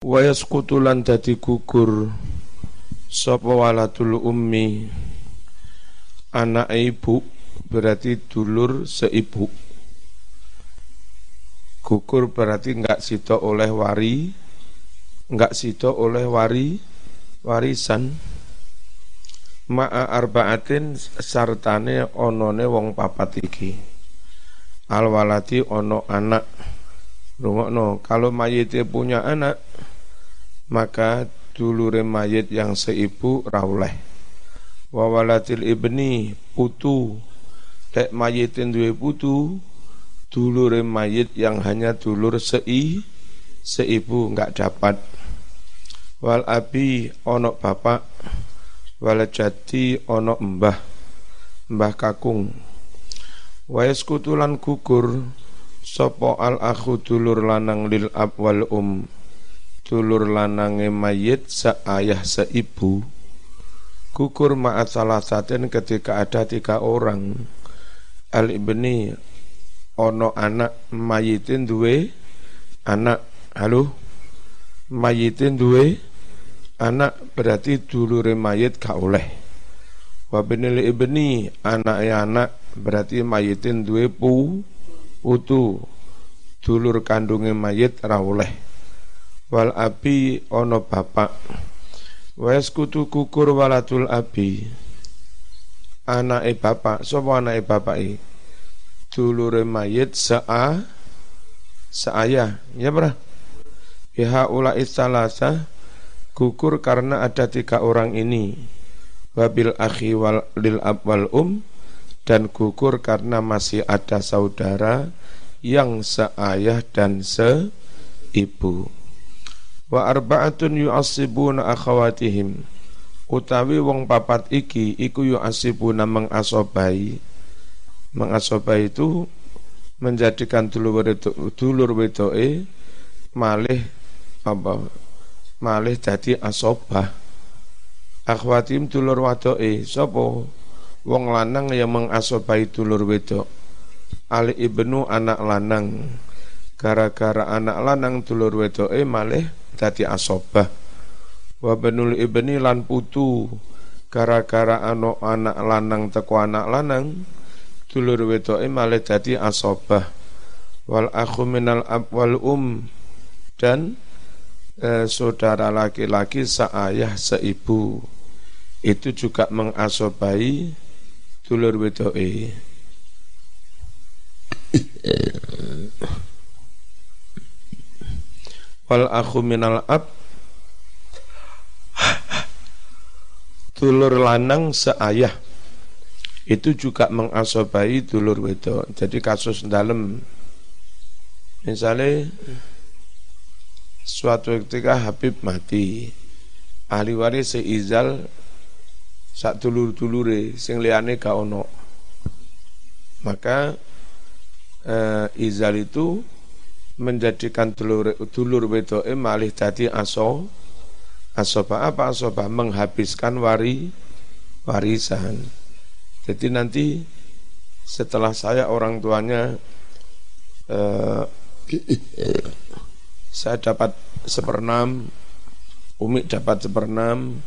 wa yasqutulan dadi gugur sapa walatul ummi. Anak ibu berarti dulur seibu. Gugur berarti enggak sito oleh wari enggak sito oleh wari warisan. Ma'a arbaatin sartane onone wong papat iki. Al walati ono anak. Rungokno kalau mayite punya anak maka dulure mayit yang seibu rauleh wa walatil ibni putu. Tek mayitin duwe putu dulure mayit yang hanya dulur sei seibu enggak dapat. Wal abi ono bapak. Wal jati ono mbah. Mbah kakung. Wa yaskutulan gugur sopo al akhu dulur lanang lil ab wal um dulur lanange mayit seayah seibu. Gugur ma'at salah saten ketika ada tiga orang. Al ibni ono anak mayitin duwe anak. Halo? Mayitin duwe anak berarti dulure mayit gak oleh. Wa binil ibni anak anak berarti mayitin duwe pu putu. Dulur kandunge mayit ra oleh wal abi ono bapak. Wes kutu kukur walatul abi. Anake bapak sapa anake bapak i dulure mayit saa seayah ya bra biha ula istalasa gugur karena ada tiga orang ini. Wabil akhi wal lil ab wal um dan gugur karena masih ada saudara yang seayah dan seibu wa arba'atun yu'assibuna akhawatihim. Utawi wong papat iki iku yu'assibuna mengasobai. Mengasobai itu menjadikan dulur wedok dulur wedoke malih apa malih jadi asobah. Akhwatim dulur wadoke sapa? Wong lanang yang mengasobai dulur wedok. Ali ibnu anak lanang. Gara-gara anak lanang dulur wedoke malih dadi asobah. Wa benul ibni lan putu gara-gara ano anak lanang teko anak lanang dulur wedoke malah dadi asobah. Wal akhu minal ab wal um dan eh, saudara laki-laki seayah seibu. Itu juga mengasobai dulur wedoke wal akhu minal ab dulur lanang seayah itu juga mengasobai dulur wedok. Jadi kasus dalam misalnya suatu ketika Habib mati, ahli waris seizal sak dulur-dulure sing liyane gak ono. Maka eh, izal itu menjadikan dulur dulur wedoke malih dadi aso asoba apa asoba menghabiskan wari warisan. Jadi nanti setelah saya orang tuanya eh, saya dapat seperenam, Umi dapat seperenam,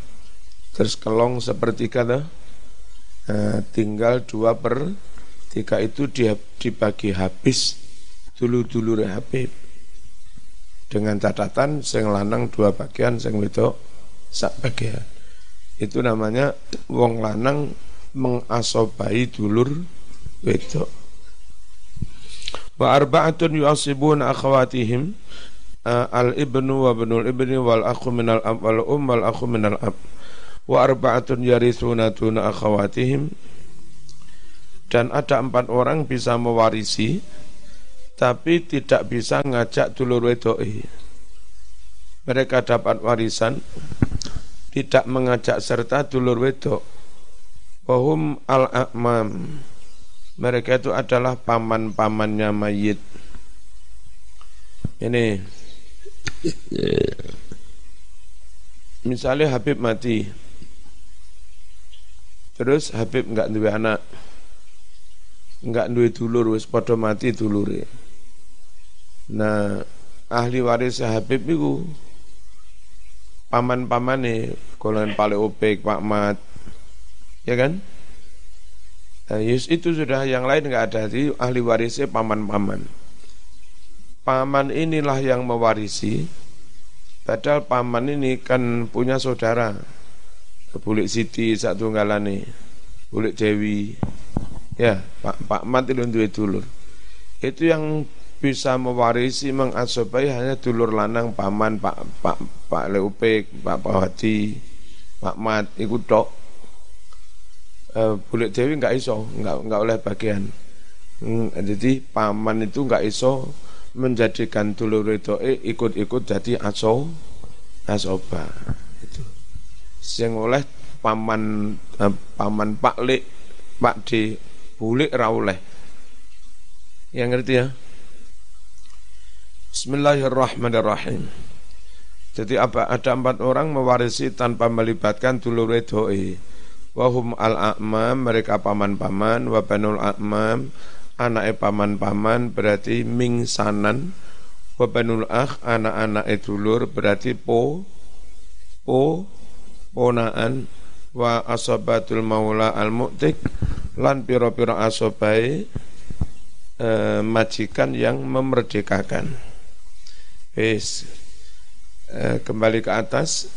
terus kelong sepertiga dah, eh, tinggal dua per tiga itu dia dibagi habis dulu-dulu Habib dengan catatan sing lanang dua bagian sing wedok sak bagian. Itu namanya wong lanang mengasobai dulur wedok. Wa arba'atun yu'asibun akhawatihim uh, al ibnu wa ibnul ibni wal akhu minal ab wal um wal akhu minal ab. Wa arba'atun yarithuna akhawatihim. Dan ada empat orang bisa mewarisi tapi tidak bisa ngajak dulur wedoi. Mereka dapat warisan, tidak mengajak serta dulur wedok. Wahum al-a'mam. Mereka itu adalah paman-pamannya mayit. Ini misalnya Habib mati, terus Habib nggak duwe anak, nggak duwe dulur, wis padha mati dulure. Nah, ahli waris Habib itu paman-paman nih golongan paling opek Pak Mat. Ya kan? Nah, itu sudah yang lain nggak ada. Di ahli warisnya paman-paman. Paman inilah yang mewarisi. Padahal paman ini kan punya saudara. Bulik Siti satu nih Bulik Dewi. Ya Pak Pak Mat itu dulur. Itu yang bisa mewarisi mengasobai hanya dulur lanang paman Pak Pak Pak Leupek, Pak Pawati, Pak Mat ikut tok. E, Bulik Dewi nggak iso, nggak nggak oleh bagian. Hmm, jadi paman itu nggak iso menjadikan dulur itu eh, ikut-ikut jadi aso asoba itu. Sing oleh paman eh, paman Pak Lek, Pak D, Bulik rauleh. Yang ngerti ya? Bismillahirrahmanirrahim. Jadi apa ada empat orang mewarisi tanpa melibatkan dulur doi. Wahum al-a'mam mereka paman-paman wa banul a'mam anak paman-paman berarti mingsanan wa banul akh anak-anak dulur berarti po po ponaan wa asabatul maula al mu'tik lan piro-piro asobai eh, majikan yang memerdekakan. Wis eh, kembali ke atas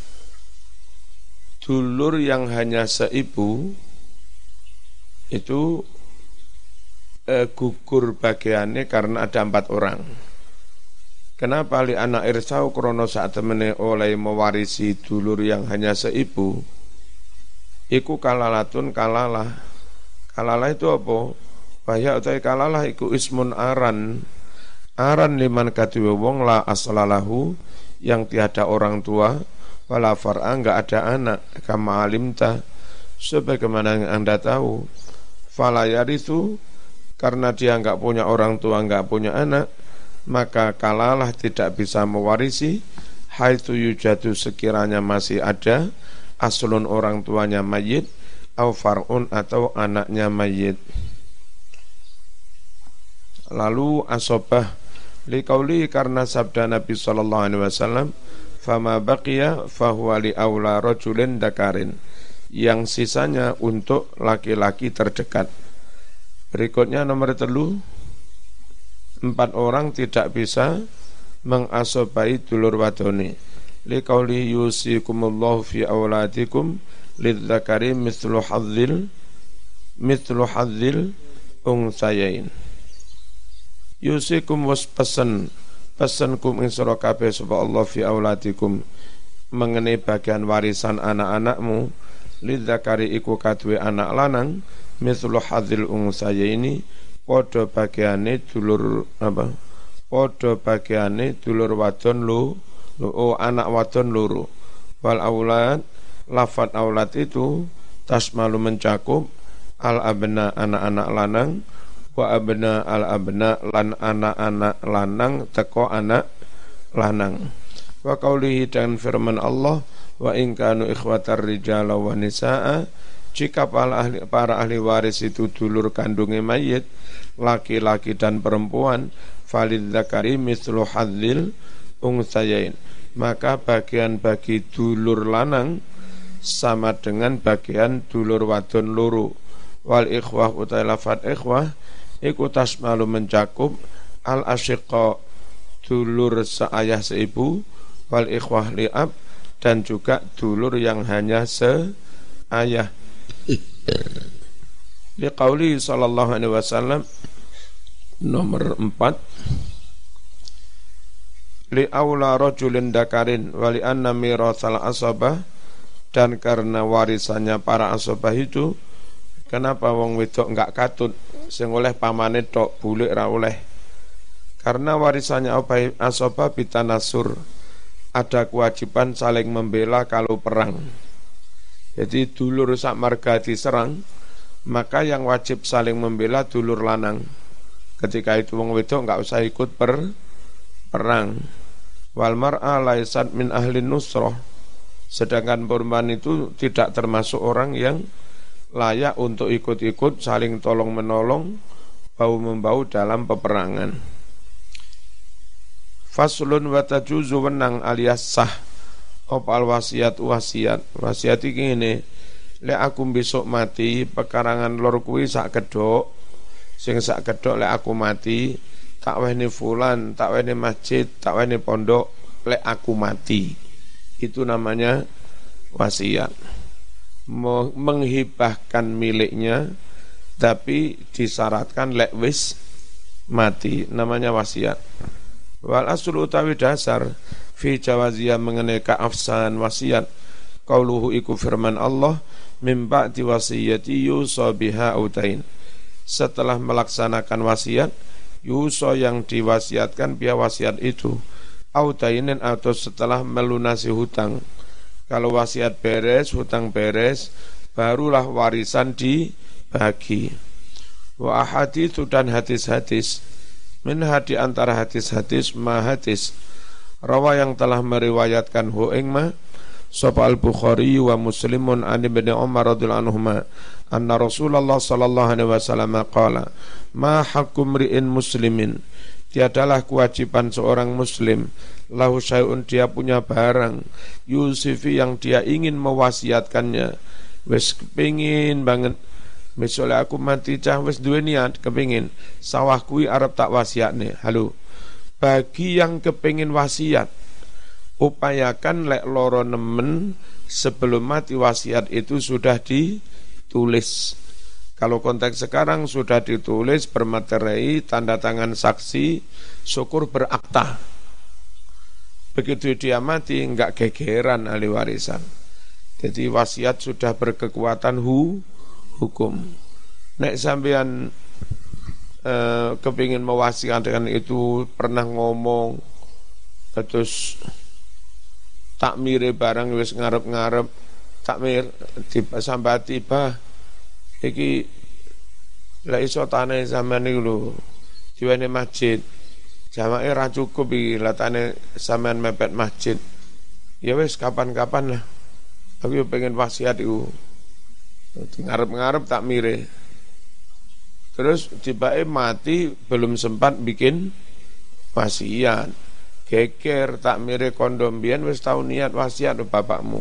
dulur yang hanya seibu itu eh, gugur bagiannya karena ada empat orang. Kenapa li anak irsau krono saat temene oleh mewarisi dulur yang hanya seibu? Iku kalalatun kalalah. Kalalah itu apa? Bahaya atau kalalah iku ismun aran aran liman katiwa wong la aslalahu yang tiada orang tua wala far'a enggak ada anak kama alimta sebagaimana yang anda tahu. Fala yarithu karena dia enggak punya orang tua enggak punya anak maka kalalah tidak bisa mewarisi haitsu yujadu sekiranya masih ada aslun orang tuanya mayit au far'un atau anaknya mayit. Lalu asobah liqauli karena sabda Nabi sallallahu alaihi wasallam fama baqiya fahuwa li aula dakarin. Yang sisanya untuk laki-laki terdekat. Berikutnya nomor telu empat orang tidak bisa mengasobai dulur wadoni. Liqauli yusikumullahu fi auladikum lidzakari mithlu hadzil mithlu hadzil ungsayain yusikum was pesen pesen kum ing sira kabeh sapa Allah fi auladikum mengenai bagian warisan anak-anakmu. Lidzakari iku kadue anak lanang mithlu hadzil unsaya ini padha bagiane dulur apa? Padha bagiane dulur wadon lu oh anak wadon loro wal aulad lafat aulad itu tasmalu mencakup al abna anak-anak lanang wa abna al abna lan anak-anak lanang teko anak lanang. Wa qaulihi dan firman Allah wa in ikhwatar rijala wa nisaa jika para ahli, para ahli waris itu dulur kandungnya mayit laki-laki dan perempuan falid zakari mislu hadzil ungsayain maka bagian bagi dulur lanang sama dengan bagian dulur wadon luru. Wal ikhwah utai lafat ikhwah iku tasmalu mencakup al asyiqa dulur seayah seibu wal ikhwah li'ab dan juga dulur yang hanya seayah. Liqauli sallallahu alaihi wasallam nomor empat. Li aula rajulin dakarin wali anna mirathal asabah dan karena warisannya para asabah itu kenapa wong wedok enggak katut sing oleh pamane tok bulik ra oleh. Karena warisannya asoba bitanasur ada kewajiban saling membela kalau perang. Jadi dulur sak marga diserang maka yang wajib saling membela dulur lanang. Ketika itu wong wedok nggak usah ikut per perang. Wal mar'a laisat min ahli nusroh sedangkan perempuan itu tidak termasuk orang yang layak untuk ikut-ikut saling tolong menolong bau membau dalam peperangan. Faslun wa tajuzu wenang alias sah. Opal wasiat wasiat. Wasiat iki ngene lek aku besok mati pekarangan lor kuwi sak kedok sing sak kedok lek aku mati tak wehne fulan tak wehne masjid tak wehne pondok lek aku mati. Itu namanya wasiat menghibahkan miliknya tapi disyaratkan lek wis mati namanya wasiat. Wal aslu utawi dasar fi jawaziyah mengenai keafsahan wasiat. Qauluhu iku firman Allah min ba'di wasiyati yusa biha utain. Setelah melaksanakan wasiat yusa yang diwasiatkan biha wasiat itu autainin atau setelah melunasi hutang kalau wasiat beres hutang beres barulah warisan dibagi. Wa ahaditsu dan hadis-hadis. Min hadi antara hadis-hadis ma hadis. Rawa yang telah meriwayatkan hu ing ma sapa al bukhari wa muslimun an ibnu umar radhiyallahu anhuma anna rasulullah sallallahu alaihi wasallam qala ma hakum ri'in muslimin? Tiadalah kewajiban seorang muslim lahu syai'un dia punya barang yusifi yang dia ingin mewasiatkannya wis kepingin banget Misalnya aku mati cah wis duwe niat kepingin sawah kui arep tak nih. Halo. Bagi yang kepingin wasiat upayakan lek loro nemen sebelum mati wasiat itu sudah ditulis. Kalau konteks sekarang sudah ditulis bermaterai tanda tangan saksi syukur berakta. Begitu dia mati enggak gegeran ahli warisan. Jadi wasiat sudah berkekuatan hu hukum. Nek sampean eh, kepingin mewasikan dengan itu pernah ngomong terus takmir barang wis ngarep-ngarep takmir tiba sampai tiba iki la iso tanah sampean niku lho diwene masjid jamaah ra cukup iki latane sampean mepet masjid. Ya wis kapan-kapan lah. Aku pengen wasiat iku. Ngarep-ngarep tak mire. Terus tiba mati belum sempat bikin wasiat. Geger tak mire kondom bian wis tau niat wasiat bapakmu.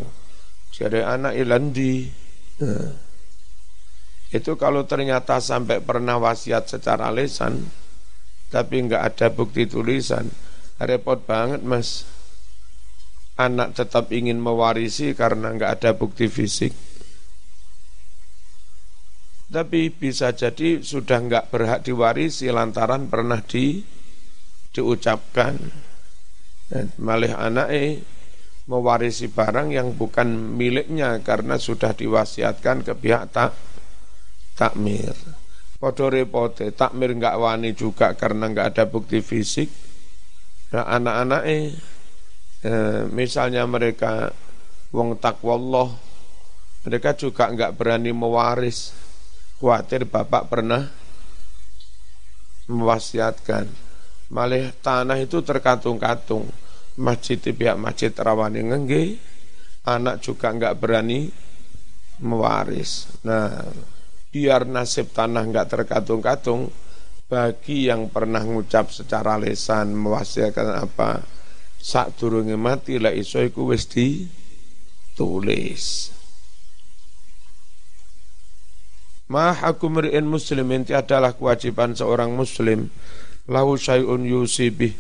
Jadi anak ilandi nah. itu kalau ternyata sampai pernah wasiat secara lesan tapi nggak ada bukti tulisan. Repot banget mas. Anak tetap ingin mewarisi karena nggak ada bukti fisik. Tapi bisa jadi sudah nggak berhak diwarisi lantaran pernah di diucapkan. Malih anak eh mewarisi barang yang bukan miliknya karena sudah diwasiatkan ke pihak tak takmir. Podo repote. Takmir nggak wani juga karena nggak ada bukti fisik. Nah anak-anak eh, misalnya mereka wong takwallah mereka juga nggak berani mewaris. Khawatir bapak pernah mewasiatkan. Malih tanah itu terkatung-katung. Masjid di pihak masjid rawani ngengge anak juga nggak berani mewaris. Nah biar nasib tanah nggak terkatung-katung bagi yang pernah ngucap secara lesan mewasiatkan apa saat turunnya mati lah iso iku wis ditulis. Ma hakum ri'in muslimin adalah kewajiban seorang muslim. Lahu syai'un yusibih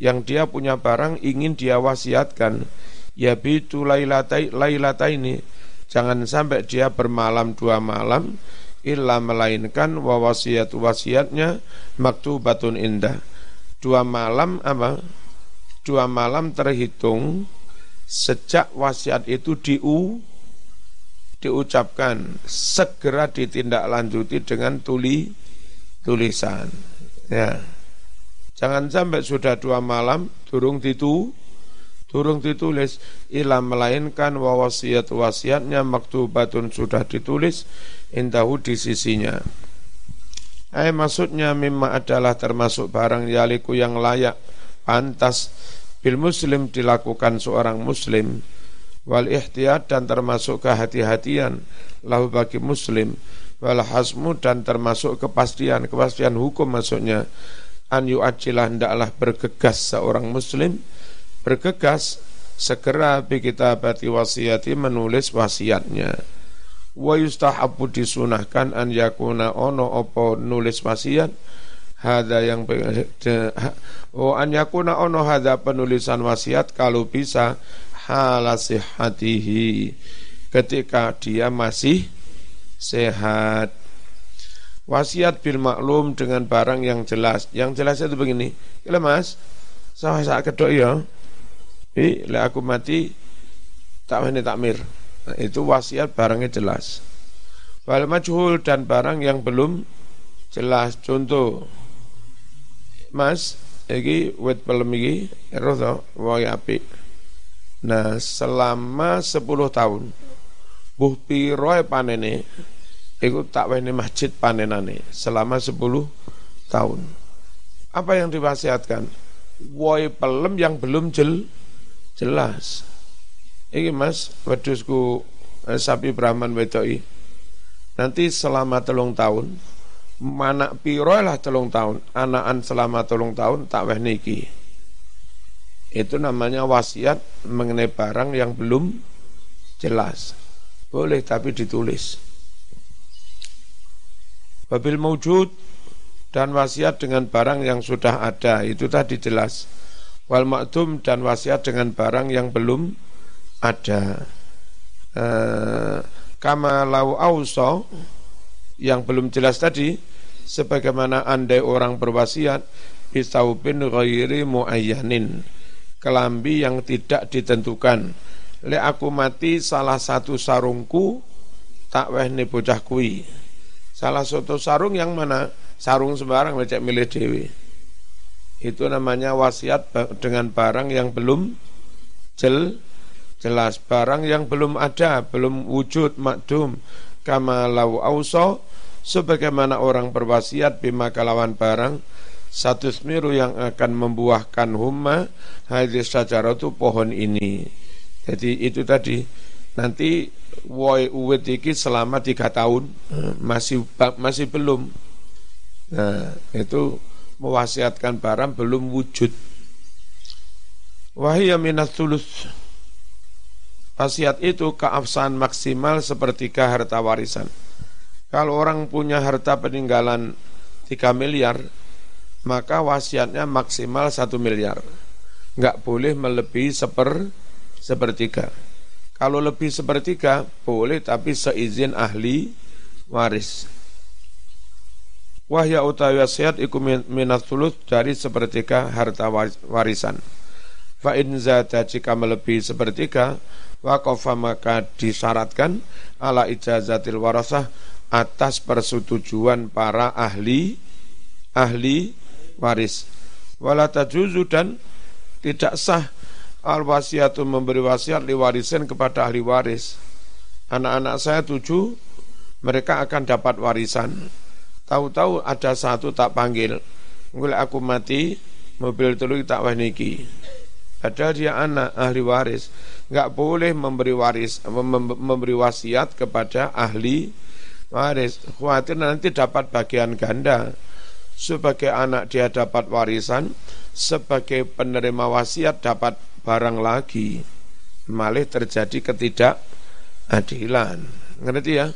yang dia punya barang ingin dia wasiatkan. Ya bitu lailatai ini jangan sampai dia bermalam dua malam illa melainkan wa wasiat wasiatnya maktubatun indah. Dua malam apa? Dua malam terhitung sejak wasiat itu diu diucapkan segera ditindaklanjuti dengan tuli tulisan. Ya. Jangan sampai sudah dua malam turung ditu turung ditulis. Ilam melainkan wa wasiat wasiatnya maktubatun sudah ditulis indahu di sisinya. Eh maksudnya mimma adalah termasuk barang yaliku yang layak. Pantas bil muslim dilakukan seorang muslim. Wal ihtiyat dan termasuk kehati-hatian lahu bagi muslim. Wal hasmu dan termasuk kepastian. Kepastian hukum maksudnya. An yu'ajilah hendaklah bergegas seorang muslim. Bergegas segera bi kitabati wasiyati menulis wasiatnya wa yustahabu disunahkan an yakuna ono opo nulis wasiat hada yang oh an yakuna ono hada penulisan wasiat kalau bisa halasihatihi ketika dia masih sehat. Wasiat bil maklum dengan barang yang jelas. Yang jelas itu begini. Kalau mas? Saya saat kedok ya tapi le aku mati tak ini takmir. Itu wasiat barangnya jelas. Wal majhul dan barang yang belum jelas. Contoh, Mas, iki wet pelem iki ero to apik. Nah, selama 10 tahun buh piro e panene iku tak wene masjid panenane selama 10 tahun. Apa yang diwasiatkan? Woi pelem yang belum jel Jelas. Ini mas, wedusku eh, sapi Brahman wedoi. Nanti selama telung tahun, mana piro lah telung tahun, anakan selama telung tahun tak weh niki. Itu namanya wasiat mengenai barang yang belum jelas. Boleh tapi ditulis. Babil mewujud dan wasiat dengan barang yang sudah ada itu tadi jelas wal maktum dan wasiat dengan barang yang belum ada e, kama lau auso yang belum jelas tadi sebagaimana andai orang berwasiat bisaubin ghairi muayyanin kelambi yang tidak ditentukan. Le aku mati salah satu sarungku tak weh bocah kui. Salah satu sarung yang mana? Sarung sembarang lecek milih dewi. Itu namanya wasiat dengan barang yang belum jel, jelas barang yang belum ada belum wujud makdum. Kama lau auso sebagaimana orang berwasiat bima kalawan barang satu smiru yang akan membuahkan humma hadis itu pohon ini. Jadi itu tadi. Nanti woi uwit iki selama tiga tahun. Masih masih belum. Nah itu mewasiatkan barang belum wujud. Wahia minat tulus. Wasiat itu keabsahan maksimal sepertiga harta warisan. Kalau orang punya harta peninggalan 3 miliar, maka wasiatnya maksimal 1 miliar. Enggak boleh melebihi seper, sepertiga. Kalau lebih sepertiga, boleh tapi seizin ahli waris. Wahya utawi wasiat iku minat sulut dari sepertiga harta warisan. Fa in jika melebihi sepertiga waqafa maka disyaratkan ala ijazatil warasah atas persetujuan para ahli ahli waris. Wala tajuzu dan tidak sah al wasiatu memberi wasiat li warisin kepada ahli waris. Anak-anak saya tujuh mereka akan dapat warisan Tahu-tahu ada satu tak panggil. Mulai aku mati, mobil telu tak waniki. Padahal dia anak ahli waris, nggak boleh memberi waris, memberi wasiat kepada ahli waris. Khawatir nanti dapat bagian ganda. Sebagai anak dia dapat warisan, sebagai penerima wasiat dapat barang lagi. Malah terjadi ketidakadilan. Ngerti ya?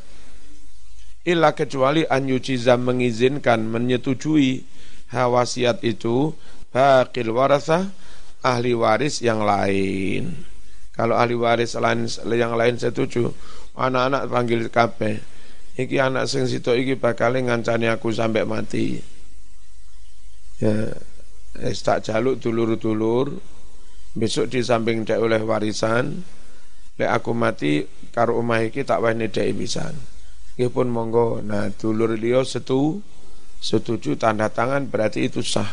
illa kecuali an yujiza mengizinkan menyetujui hawasiat itu bakil warasah ahli waris yang lain kalau ahli waris lain yang lain setuju anak-anak panggil kabeh iki anak sing situ iki bakal ngancani aku sampai mati ya es tak jaluk dulur-dulur besok di samping dek oleh warisan lek aku mati karo omah iki tak wene dek pisan Nggih pun monggo. Nah, dulur dia setu setuju tanda tangan berarti itu sah.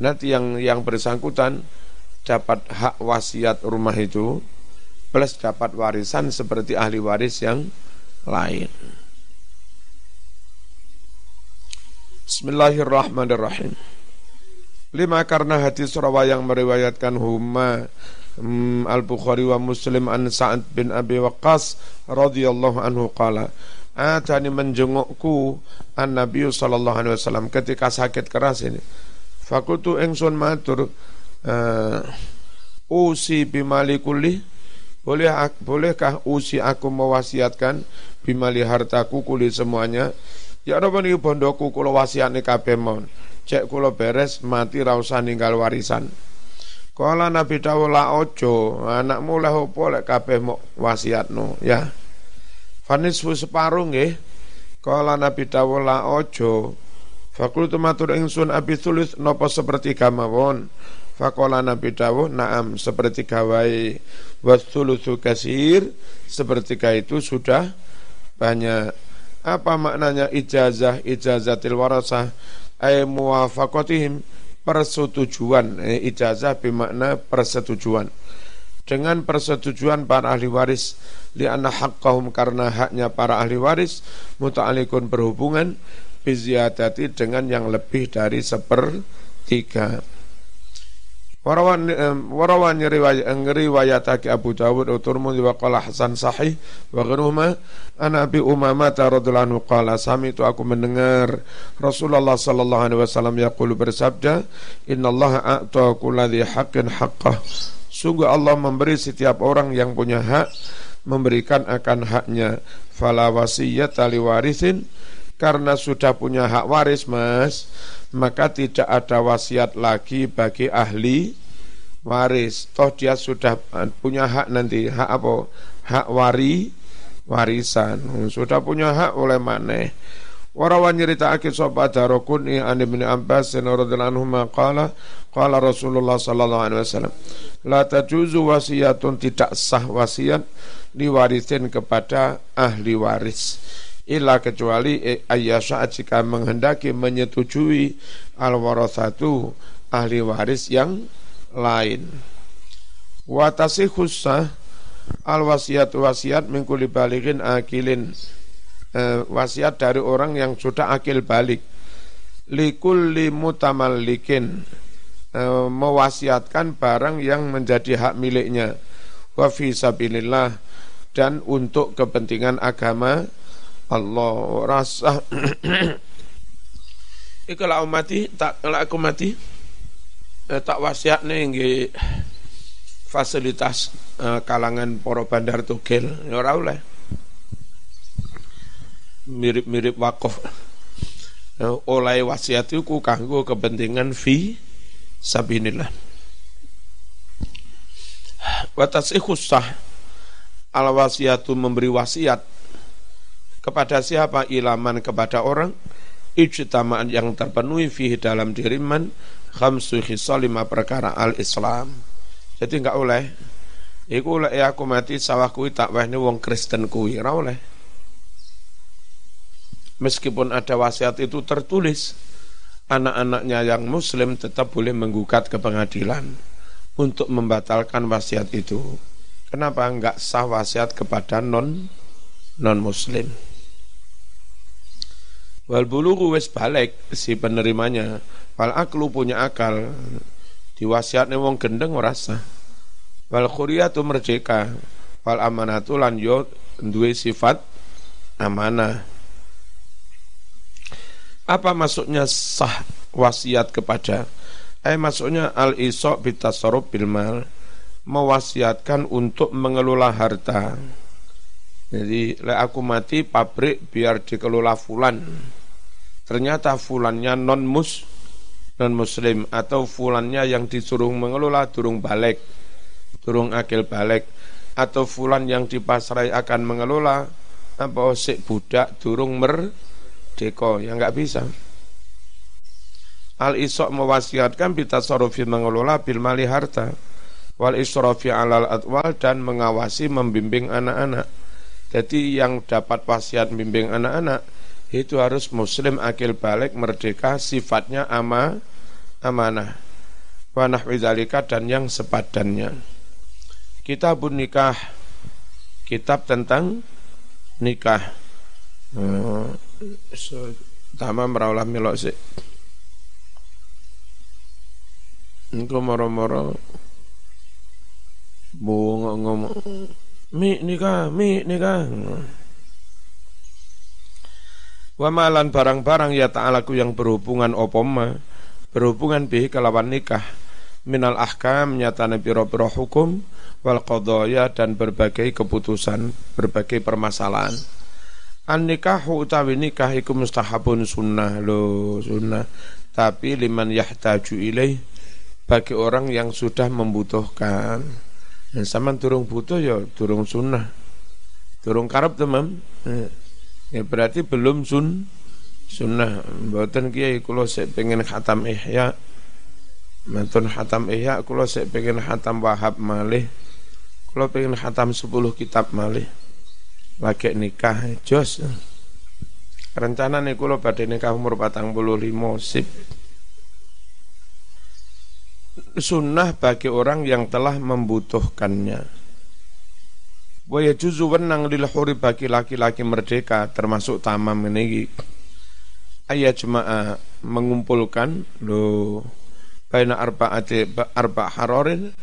Nanti yang yang bersangkutan dapat hak wasiat rumah itu plus dapat warisan seperti ahli waris yang lain. Bismillahirrahmanirrahim. Lima karena hadis rawa yang meriwayatkan huma Hmm, Al-Bukhari wa Muslim an Sa'ad bin Abi Waqqas radhiyallahu anhu qala Atani menjengukku an Nabi sallallahu alaihi wasallam ketika sakit keras ini. Fakultu engsun matur uh, usi bimali kulli boleh bolehkah usi aku mewasiatkan bimali hartaku kuli semuanya? Ya apa nih bondoku kulo wasiatne kabeh mon cek kulo beres mati ra usah ninggal warisan. Kala Nabi dawuh ojo anakmu lah opo lek kabeh mok wasiatno? Ya. Fanis separuh nggih. Kala Nabi dawuh ojo Fakultu matur ingsun abi tulis nopo seperti mawon Fakola Nabi Dawuh naam seperti kawai wasulusu kasir seperti itu sudah banyak. Apa maknanya ijazah ijazatil warasah? Ay muwafaqatihim persetujuan. Eh, ijazah bermakna persetujuan. Dengan persetujuan para ahli waris li'anna haqqahum karena haknya para ahli waris muta'alikun berhubungan biziadati dengan yang lebih dari sepertiga Warawan riwayat riwayatake Abu Dawud wa qala Hasan sahih wa ghairuhuma ana Abi Umamah radhiyallahu anhu qala sami itu aku mendengar Rasulullah sallallahu alaihi wasallam yaqulu bersabda innallaha a'ta kulli haqqin haqqah sungguh Allah memberi setiap orang yang punya hak memberikan akan haknya. Fala wasiyata liwarisin karena sudah punya hak waris mas maka tidak ada wasiat lagi bagi ahli waris. Toh dia sudah punya hak nanti. Hak apa? Hak wari warisan. Sudah punya hak oleh maneh. Warawan nyerita akid sopa darokuni an ibn Abbas radhiyallahu anhu qala qala Rasulullah sallallahu alaihi wasallam la tajuzu wasiyatun tidak sah wasiat diwarisin kepada ahli waris illa kecuali eh, saat jika menghendaki menyetujui al warathatu ahli waris yang lain. Watasi khussah al wasiat wasiat mengkuli balikin akilin. Eh, wasiat dari orang yang sudah akil balik. Likulli mutamallikin. Eh, mewasiatkan barang yang menjadi hak miliknya. Wa fi sabilillah. Dan untuk kepentingan agama Allah rasa. Iku lah mati tak lah aku mati. Eh, tak wasiat nih fasilitas eh, kalangan poro bandar tugel ya ora oleh. Mirip-mirip wakaf. Eh, oleh wasiat itu kanggo kepentingan fi sabinillah Watasi khusah al wasiatu memberi wasiat kepada siapa ilaman kepada orang ijtama'an yang terpenuhi fihi dalam diri man khamsu lima perkara al-Islam. Jadi enggak oleh Iku oleh ya aku mati sawah kuwi tak wehne wong Kristen kuwi ora oleh. Meskipun ada wasiat itu tertulis, anak-anaknya yang muslim tetap boleh menggugat ke pengadilan untuk membatalkan wasiat itu. Kenapa enggak sah wasiat kepada non non muslim? Wal bulugu wis balik si penerimanya. Wal aklu punya akal. Diwasiatnya wong gendeng merasa. Wal khuriyatu merdeka. Wal amanatu lan yo duwe sifat amanah. Apa maksudnya sah wasiat kepada? Eh maksudnya al isok bitasarruf bil mal mewasiatkan untuk mengelola harta. Jadi le aku mati pabrik biar dikelola fulan. Ternyata fulannya non mus non muslim atau fulannya yang disuruh mengelola durung balik, durung akil balik atau fulan yang dipasrai akan mengelola apa sik budak durung merdeka ya nggak bisa. Al isok mewasiatkan bitasarrufi mengelola bil mali harta wal israfi alal atwal dan mengawasi membimbing anak-anak jadi yang dapat wasiat bimbing anak-anak itu harus muslim akil balik merdeka sifatnya ama amanah. Wanah widzalika dan yang sepadannya. Kitabun nikah kitab tentang nikah. Hmm, meraulah melok sih Engkau moro-moro bunga ngomong mi nikah, mi nikah. Wa malan barang-barang ya ta'alaku yang berhubungan opoma, berhubungan bi kelawan nikah. minal ahkam nyatane piro-piro hukum wal qadaya dan berbagai keputusan, berbagai permasalahan. An nikahu utawi nikah iku mustahabun sunnah lo sunnah tapi liman yahtaju ilaih bagi orang yang sudah membutuhkan. Dan sama turung butuh ya turung sunnah. Turung karep teman. Ya berarti belum sun sunnah. Mboten kiai kula sik pengen khatam ihya. Mantun khatam ihya kula sik pengen khatam wahab malih. Kalau pengen khatam 10 kitab malih lagi nikah jos rencana nih kalau pada nikah umur patang puluh lima sip sunnah bagi orang yang telah membutuhkannya. Wa juzu wenang lil huri bagi laki-laki merdeka termasuk tamam ini. Ayat jemaah mengumpulkan lo baina arba'ati arba harorin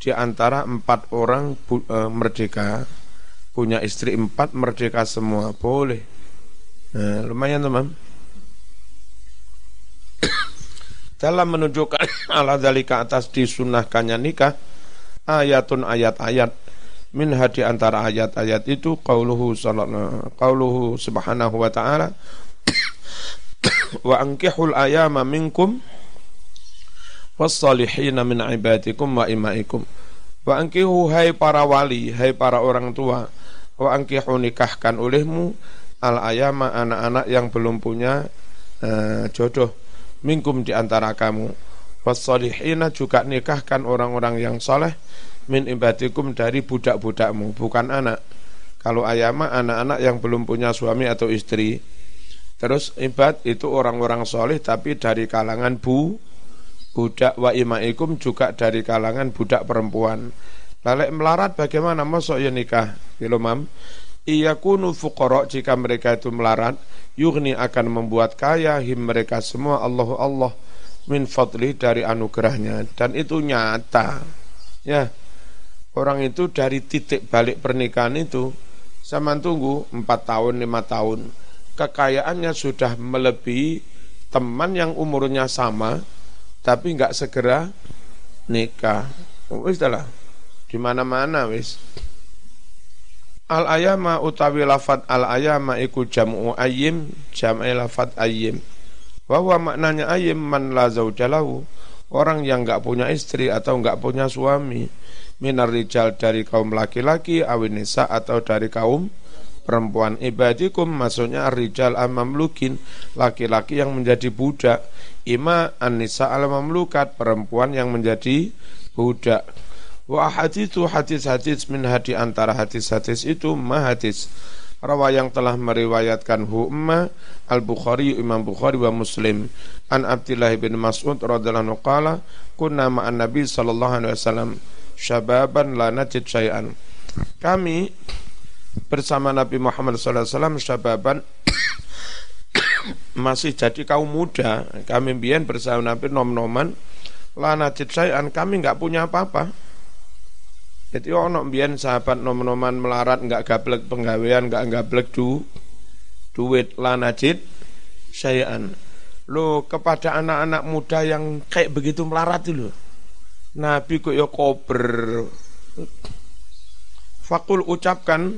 di antara empat orang e, merdeka. Punya istri empat merdeka semua boleh. Nah, lumayan teman dalam menunjukkan ala dalika atas disunahkannya nikah ayatun ayat-ayat min hadi antara ayat-ayat itu qauluhu sallallahu qauluhu subhanahu wa ta'ala wa ankihul ayama minkum wassalihina min ibadikum wa imaikum. Wa ankihu hai para wali hai para orang tua wa ankihu nikahkan olehmu al ayama anak-anak yang belum punya uh, jodoh minkum di antara kamu wassalihina juga nikahkan orang-orang yang soleh min ibadikum dari budak-budakmu bukan anak kalau ayama anak-anak yang belum punya suami atau istri terus ibad itu orang-orang soleh tapi dari kalangan bu budak wa imaikum juga dari kalangan budak perempuan. Lalek melarat bagaimana masuk ya nikah? Gitu mam. Iya kunu fuqara jika mereka itu melarat, yugni akan membuat kaya him mereka semua Allah Allah min fadli dari anugerahnya dan itu nyata. Ya. Orang itu dari titik balik pernikahan itu sama tunggu empat tahun lima tahun kekayaannya sudah melebihi teman yang umurnya sama tapi nggak segera nikah. Wis lah. Di mana-mana wis. Al ayama utawi lafat al ayama iku jam'u ayyim, jam'i lafat ayyim. Bahwa maknanya ayyim man la zaujalahu, orang yang nggak punya istri atau nggak punya suami. Minar rijal dari kaum laki-laki, awinisa atau dari kaum perempuan ibadikum maksudnya rijal amamlukin laki-laki yang menjadi budak ima anisa al mamlukat perempuan yang menjadi budak wa hadithu hadis-hadis min hadi antara hadis-hadis itu ma hadis rawa yang telah meriwayatkan hu al Bukhari Imam Bukhari wa Muslim. An Abdullah bin Mas'ud radhiyallahu qala kunna ma'an Nabi sallallahu alaihi wasallam syababan la najid syai'an. Kami bersama Nabi Muhammad SAW syababan masih jadi kaum muda. Kami bian bersama Nabi nom-noman lana sayan kami nggak punya apa-apa jadi ono bian sahabat nom-noman melarat nggak gablek penggawean nggak gablek du duit lana sayan. Lo kepada anak-anak muda yang kayak begitu melarat itu Nabi kok ya kober. Fakul ucapkan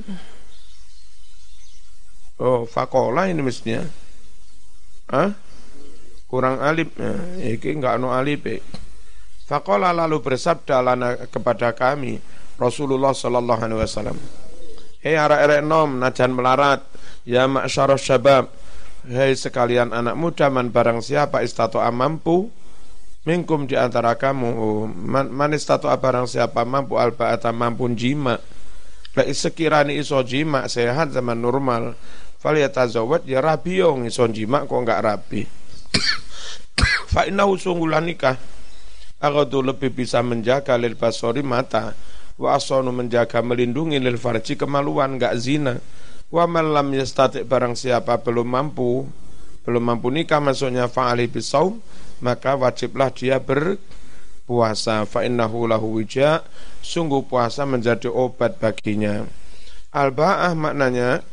Oh fakola ini mestinya. Hah? Kurang alif. Ya, Iki enggak no alif eh. Fakola lalu bersabda lana kepada kami Rasulullah sallallahu alaihi wasallam. Hei arek-arek nom najan melarat. Ya ma'syarah syabab. Hei sekalian anak muda man barang siapa istato'a mampu Minkum di antara kamu. Man, man istato'a barang siapa mampu alba'ata mampu jima Lek sekiranya iso jima sehat zaman normal, fal yatazawwad ya rabi yo iso jima kok enggak rabi. Fa innahu sungguh nikah. Agadu lebih bisa menjaga lil basori mata wa asonu menjaga melindungi lil farji kemaluan enggak zina. Wa man lam yastati barang siapa belum mampu belum mampu nikah maksudnya fa'ali bisaum maka wajiblah dia ber puasa fa innahu lahu wija sungguh puasa menjadi obat baginya. Al baah maknanya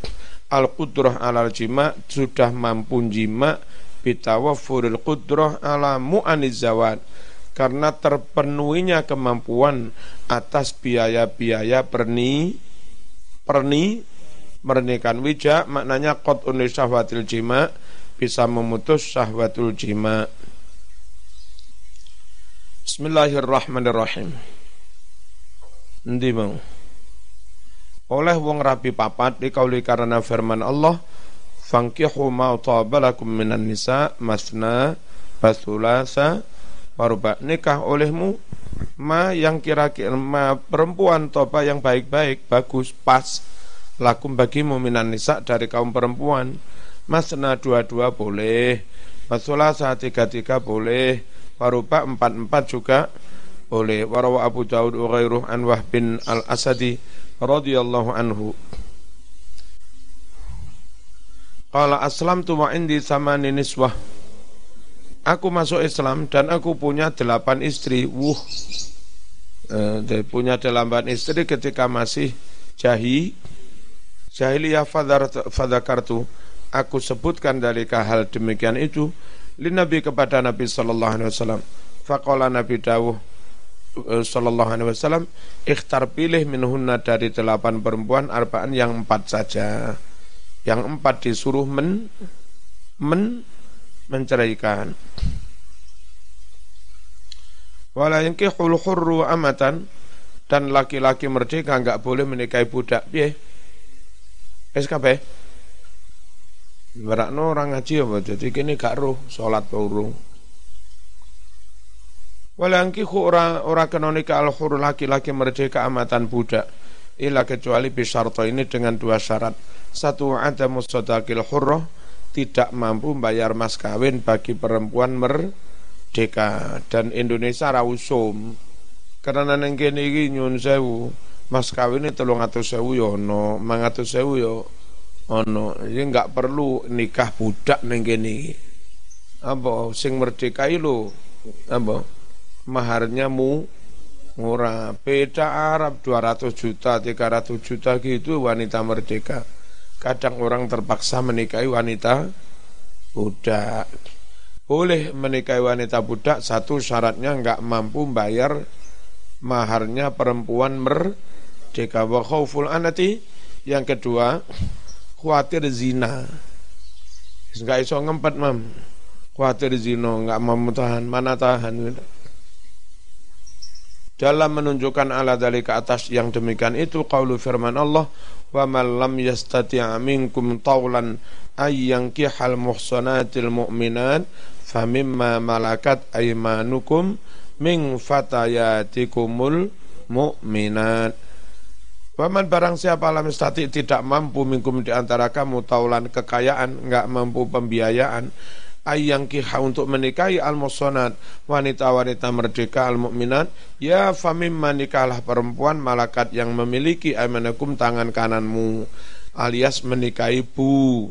al qudrah alal jima sudah mampu jima bitawafuril qudrah ala mu'aniz zawad karena terpenuhinya kemampuan atas biaya-biaya perni perni mernikahan wija maknanya kot syahwatil jima bisa memutus syahwatul jima. Bismillahirrahmanirrahim. Nanti mau? Oleh wong rapi papat dikauli karena firman Allah fankihu ma tabalakum minan nisa masna basulasa waruba nikah olehmu ma yang kira-kira ma perempuan toba yang baik-baik bagus pas lakum bagimu minan nisa dari kaum perempuan. Masna dua-dua boleh basulasa tiga-tiga boleh waruba empat-empat juga boleh. Warawa Abu Daud Ghairuh Anwah bin Al-Asadi radhiyallahu anhu. Qala aslamtu wa indi samani niswah Aku masuk Islam dan aku punya delapan istri. Wuh. Eh, Punya delapan istri ketika masih jahi. Jahiliyah fadakartu. Aku sebutkan dari hal demikian itu Linabi kepada Nabi Sallallahu Alaihi Wasallam. Faqala Nabi Dawuh Eh, Sallallahu Alaihi Wasallam ikhtar pilih minhunna dari delapan perempuan arbaan yang empat saja. Yang empat disuruh men men menceraikan. Wala yankihul hurru amatan. Dan laki-laki merdeka enggak boleh menikahi budak. Piye? SKP Berakno orang ngaji apa? Jadi kini gak roh salat urung Walangkihu ora ora kena nikah al laki-laki merdeka amatan budak. Ila kecuali bisarto ini dengan dua syarat. Satu ada musodakil hurroh tidak mampu bayar mas kawin bagi perempuan merdeka. Dan Indonesia rausum karena neng kene iki nyun sewu mas kawin telung atau sewu yo no mangatus sewu yo ono. Jadi nggak perlu nikah budak neng kene apa? Sing merdeka lo apa? Maharnya mu murah. Beda Arab 200 juta, 300 juta gitu wanita merdeka. Kadang orang terpaksa menikahi wanita budak. Boleh menikahi wanita budak, satu syaratnya nggak mampu bayar maharnya perempuan merdeka. Wa khawful anati, yang kedua, khawatir zina. Nggak iso ngempet, mam. Khawatir zina, nggak mau tahan, mana tahan. Dalam menunjukkan ala dari ke atas yang demikian itu qaulu firman Allah wa man lam yastati' minkum tawlan ay yankihal muhsanatil mu'minat famimma malakat aymanukum min fatayatikumul mu'minat. Waman barang siapa alam stati tidak mampu minkum di antara kamu taulan kekayaan, enggak mampu pembiayaan, ayang kiha untuk menikahi al musonat wanita-wanita merdeka al mukminat ya famim menikahlah perempuan malakat yang memiliki amanakum tangan kananmu alias menikahi bu.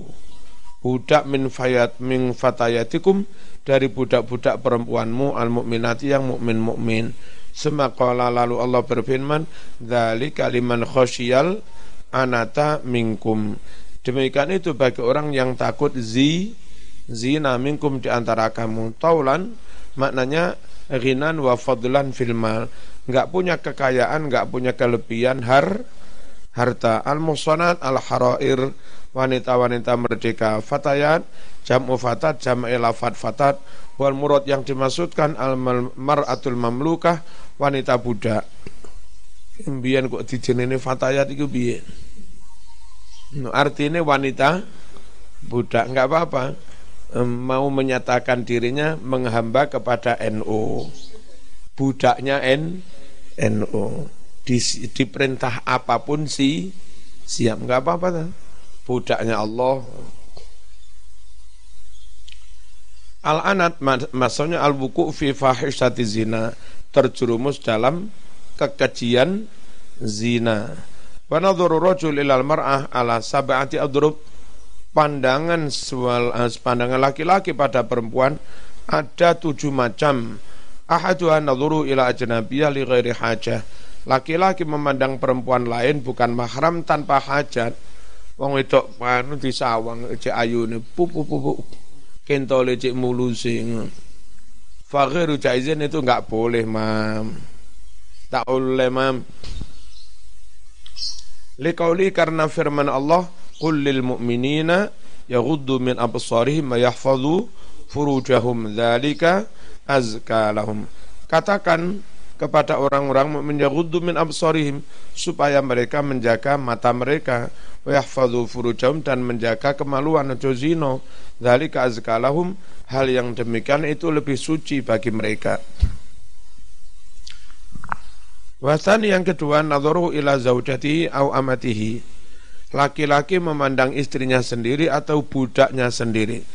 Budak min fayat min fatayatikum dari budak-budak perempuanmu al mukminati yang mukmin mukmin semakala lalu Allah berfirman dari kaliman khosyal anata minkum. Demikian itu bagi orang yang takut zi zina minkum di antara kamu. Taulan maknanya ghinan wa fadlan fil mal. Enggak punya kekayaan enggak punya kelebihan har harta. Al musanat al harair wanita-wanita merdeka. Fatayat jamu fatat jam elafat fatat. Wal murad yang dimaksudkan al maratul mamlukah wanita budak. Biyen kok dijenenge fatayat itu biyen? Artinya wanita budak enggak apa-apa mau menyatakan dirinya menghamba kepada NU. Budaknya N NU. Di, diperintah apa pun si siap nggak apa-apa budaknya Allah Al-anat maksudnya al-buku fi fahishati zina terjerumus dalam kekejian zina. Wa nadhuru rajul ilal mar'ah ala sab'ati adrub pandangan sual, eh, pandangan laki-laki pada perempuan ada tujuh macam. Ahaduha nadhuru ila ajnabiyah li ghairi hajah. Laki-laki memandang perempuan lain bukan mahram tanpa hajat. Wong wedok anu disawang cek ayune pupu pupu kentole cek mulusi. Fakhiru jaizin itu enggak boleh, Mam. Tak boleh, Mam. Liqauli karena firman Allah, "Qul lil mu'minina yaghuddu min absarihim wa yahfazu furujahum dzalika azka lahum." Katakan kepada orang-orang mukmin yaghuddu min absarihim supaya mereka menjaga mata mereka wa yahfazu furujahum dan menjaga kemaluan aja zina. Dzalika azka lahum. Hal yang demikian itu lebih suci bagi mereka. Wasani yang kedua nadharu ila zaujati au amatihi. Laki-laki memandang istrinya sendiri atau budaknya sendiri.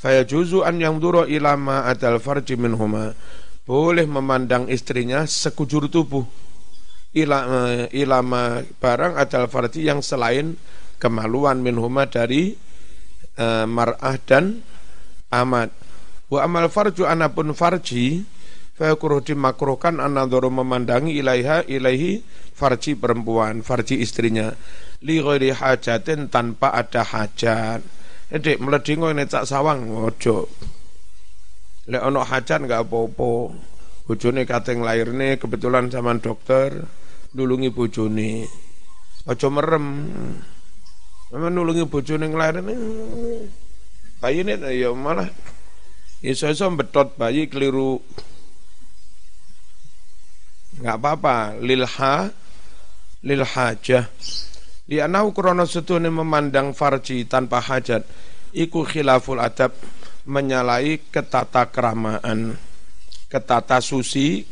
Fayajuzu an yang duro ilama adal farji minhuma. Boleh memandang istrinya sekujur tubuh. Ilama, eh, ilama barang adal farji yang selain kemaluan minhuma dari uh, mar'ah dan amat. Wa amal farju anapun farji Fayakruh dimakruhkan anadoro memandangi ilaiha ilaihi farji perempuan, farji istrinya. Li ghairi hajatin tanpa ada hajat. Edek meledingo ini cak sawang, ojo. Lek ono hajat enggak apa-apa. Bojone kateng lahirne kebetulan sama dokter nulungi bojone. Ojo merem. Memang nulungi bojone. Bayi ini ya malah iso-iso betot bayi keliru nggak apa-apa lilha lil hajah li'annahu krana setune memandang farji tanpa hajat. Iku khilaful adab menyalahi ketata keramaan ketata susi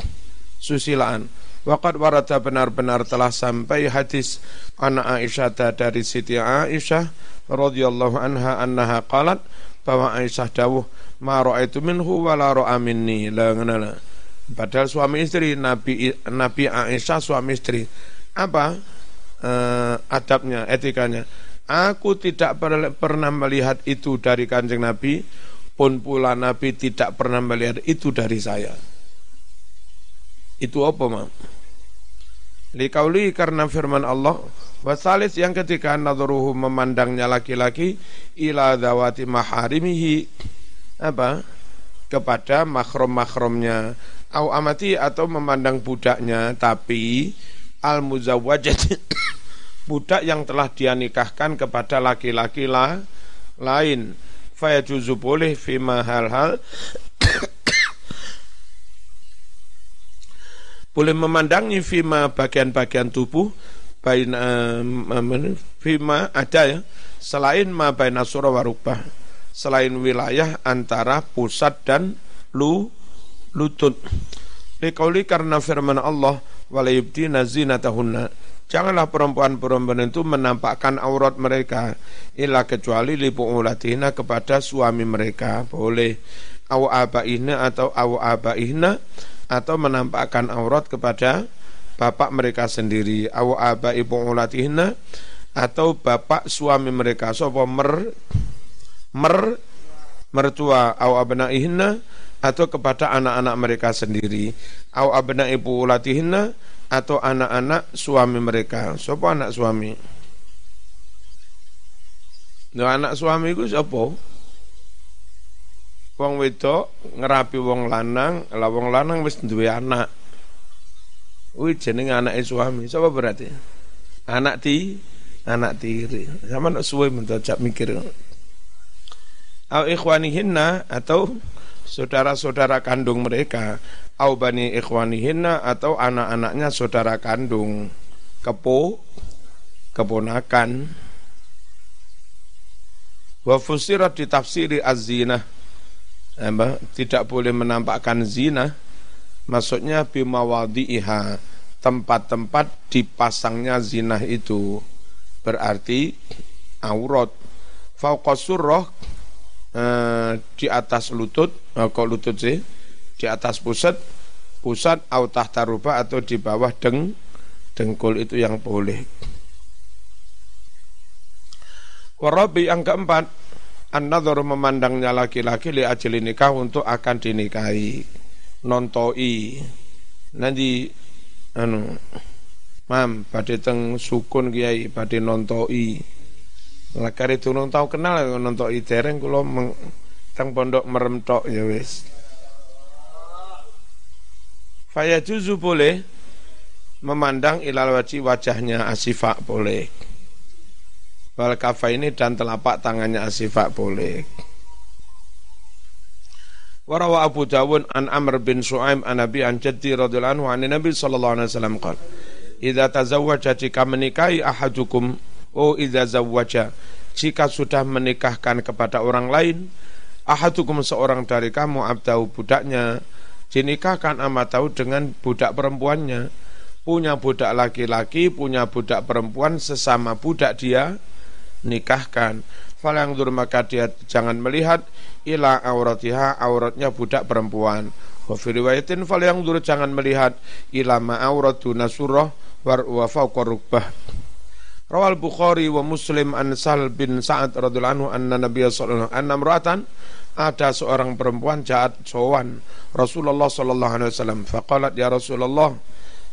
susilaan. Waqad warada benar-benar telah sampai hadis anak Aisyah dari Siti Aisyah radhiyallahu anha annaha qalat bahwa Aisyah dawuh ma ra'aitu minhu wa la ra'a minni. La ngenala Padahal suami istri Nabi Nabi Aisyah suami istri. Apa eh, adabnya, etikanya? Aku tidak per, pernah melihat itu dari kanjeng Nabi, pun pula Nabi tidak pernah melihat itu dari saya. Itu apa, Ma? Likauli karena firman Allah, wasalis yang ketika nadruhu memandangnya laki-laki ila dawati maharimihi apa kepada makrom-makromnya au amati atau memandang budaknya tapi al muzawwajat budak yang telah dia nikahkan kepada laki-laki lah, lain. Fayajuzu boleh fima hal-hal boleh memandangi fima bagian-bagian tubuh bain fima ada ya. Selain ma baina warubah selain wilayah antara pusat dan lu lutut. Liqauli karena firman Allah wala yubdina zinatahunna. Janganlah perempuan-perempuan itu menampakkan aurat mereka illa kecuali lipu ulatina kepada suami mereka. Boleh aw abaihna atau aw abaihna atau menampakkan aurat kepada bapak mereka sendiri. Aw aba ibu ulatihna atau bapak suami mereka. Sopo mer mer mertua aw abnaihna atau kepada anak-anak mereka sendiri au abna ibu latihinna atau anak-anak suami mereka siapa anak suami Nah, anak suami itu siapa? Wong wedok ngerapi wong lanang, lah wong lanang wis duwe anak. Kuwi jenenge anake suami. Siapa berarti? Anak ti, anak tiri. Sama nak suwe mentok mikir. Au ikhwanihinna atau saudara-saudara kandung mereka au bani ikhwanihinna atau anak-anaknya saudara kandung. Kepo keponakan. Wa fusirat ditafsiri az-zina. Tidak boleh menampakkan zina. Maksudnya bimawadi'iha tempat-tempat dipasangnya zina itu. Berarti aurat. Fauqa surrah Eh, di atas lutut, eh, kok lutut sih? Di atas pusat, pusat au tahtaruba atau di bawah deng dengkul itu yang boleh. Warabi yang keempat, an memandangnya laki-laki li ajli nikah untuk akan dinikahi. Nontoi. Nanti anu Mam, pada teng sukun kiai, pada nontoi Lakari turun tahu kenal nonton itereng kulo tang pondok merem tok ya wis. Fayajuzu boleh memandang ilal wajhi wajahnya asifak boleh. Wal ini dan telapak tangannya asifak boleh. Warawa Abu Dawud an Amr bin Su'aim an Nabi an Jaddi radhiyallahu anhu an Nabi sallallahu alaihi wasallam qala Idza tazawwaja jika menikahi ahadukum oh idza zawwaja. Jika sudah menikahkan kepada orang lain ahadukum seorang dari kamu abdahu budaknya dinikahkan tahu dengan budak perempuannya. Punya budak laki-laki punya budak perempuan sesama budak dia nikahkan. Fal yang maka dia jangan melihat ila auratiha auratnya budak perempuan. Wa fi riwayatin fal yang dur jangan melihat ila ma auratu nasurah war wa fawqa rukbah Rawal Bukhari wa Muslim an Sal bin Sa'ad radhiyallahu anhu anna Nabiy sallallahu alaihi wasallam ada seorang perempuan jahat sowan Rasulullah sallallahu alaihi wasallam. Faqalat ya Rasulullah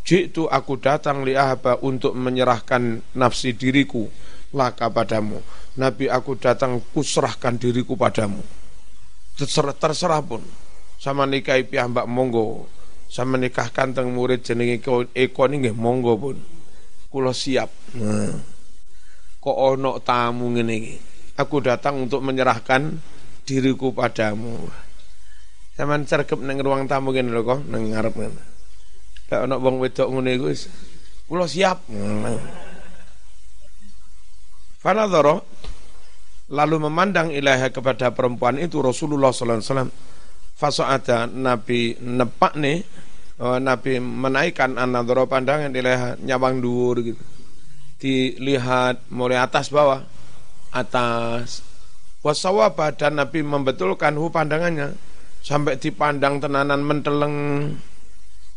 jitu aku datang li ahba untuk menyerahkan nafsi diriku laka padamu. Nabi aku datang kuserahkan diriku padamu. Terserah, terserah pun. Sama nikahi piyambak monggo. Sama nikahkan teng murid jenenge Eko nggih monggo pun kula siap. Nah. kok ono tamu ngene iki? Aku datang untuk menyerahkan diriku padamu. Saman cerkep neng ruang tamu ngene lho kok nang ngarep ngene. Lek ono wong wedok ngene iku kula siap. Fanadhara lalu memandang ilaha kepada perempuan itu Rasulullah sallallahu alaihi wasallam. Fasoada Nabi nepak oh, Nabi menaikkan anadoro pandangan ilaha nyawang dhuwur gitu dilihat mulai atas bawah atas wasawaba dan Nabi membetulkan hu pandangannya sampai dipandang tenanan menteleng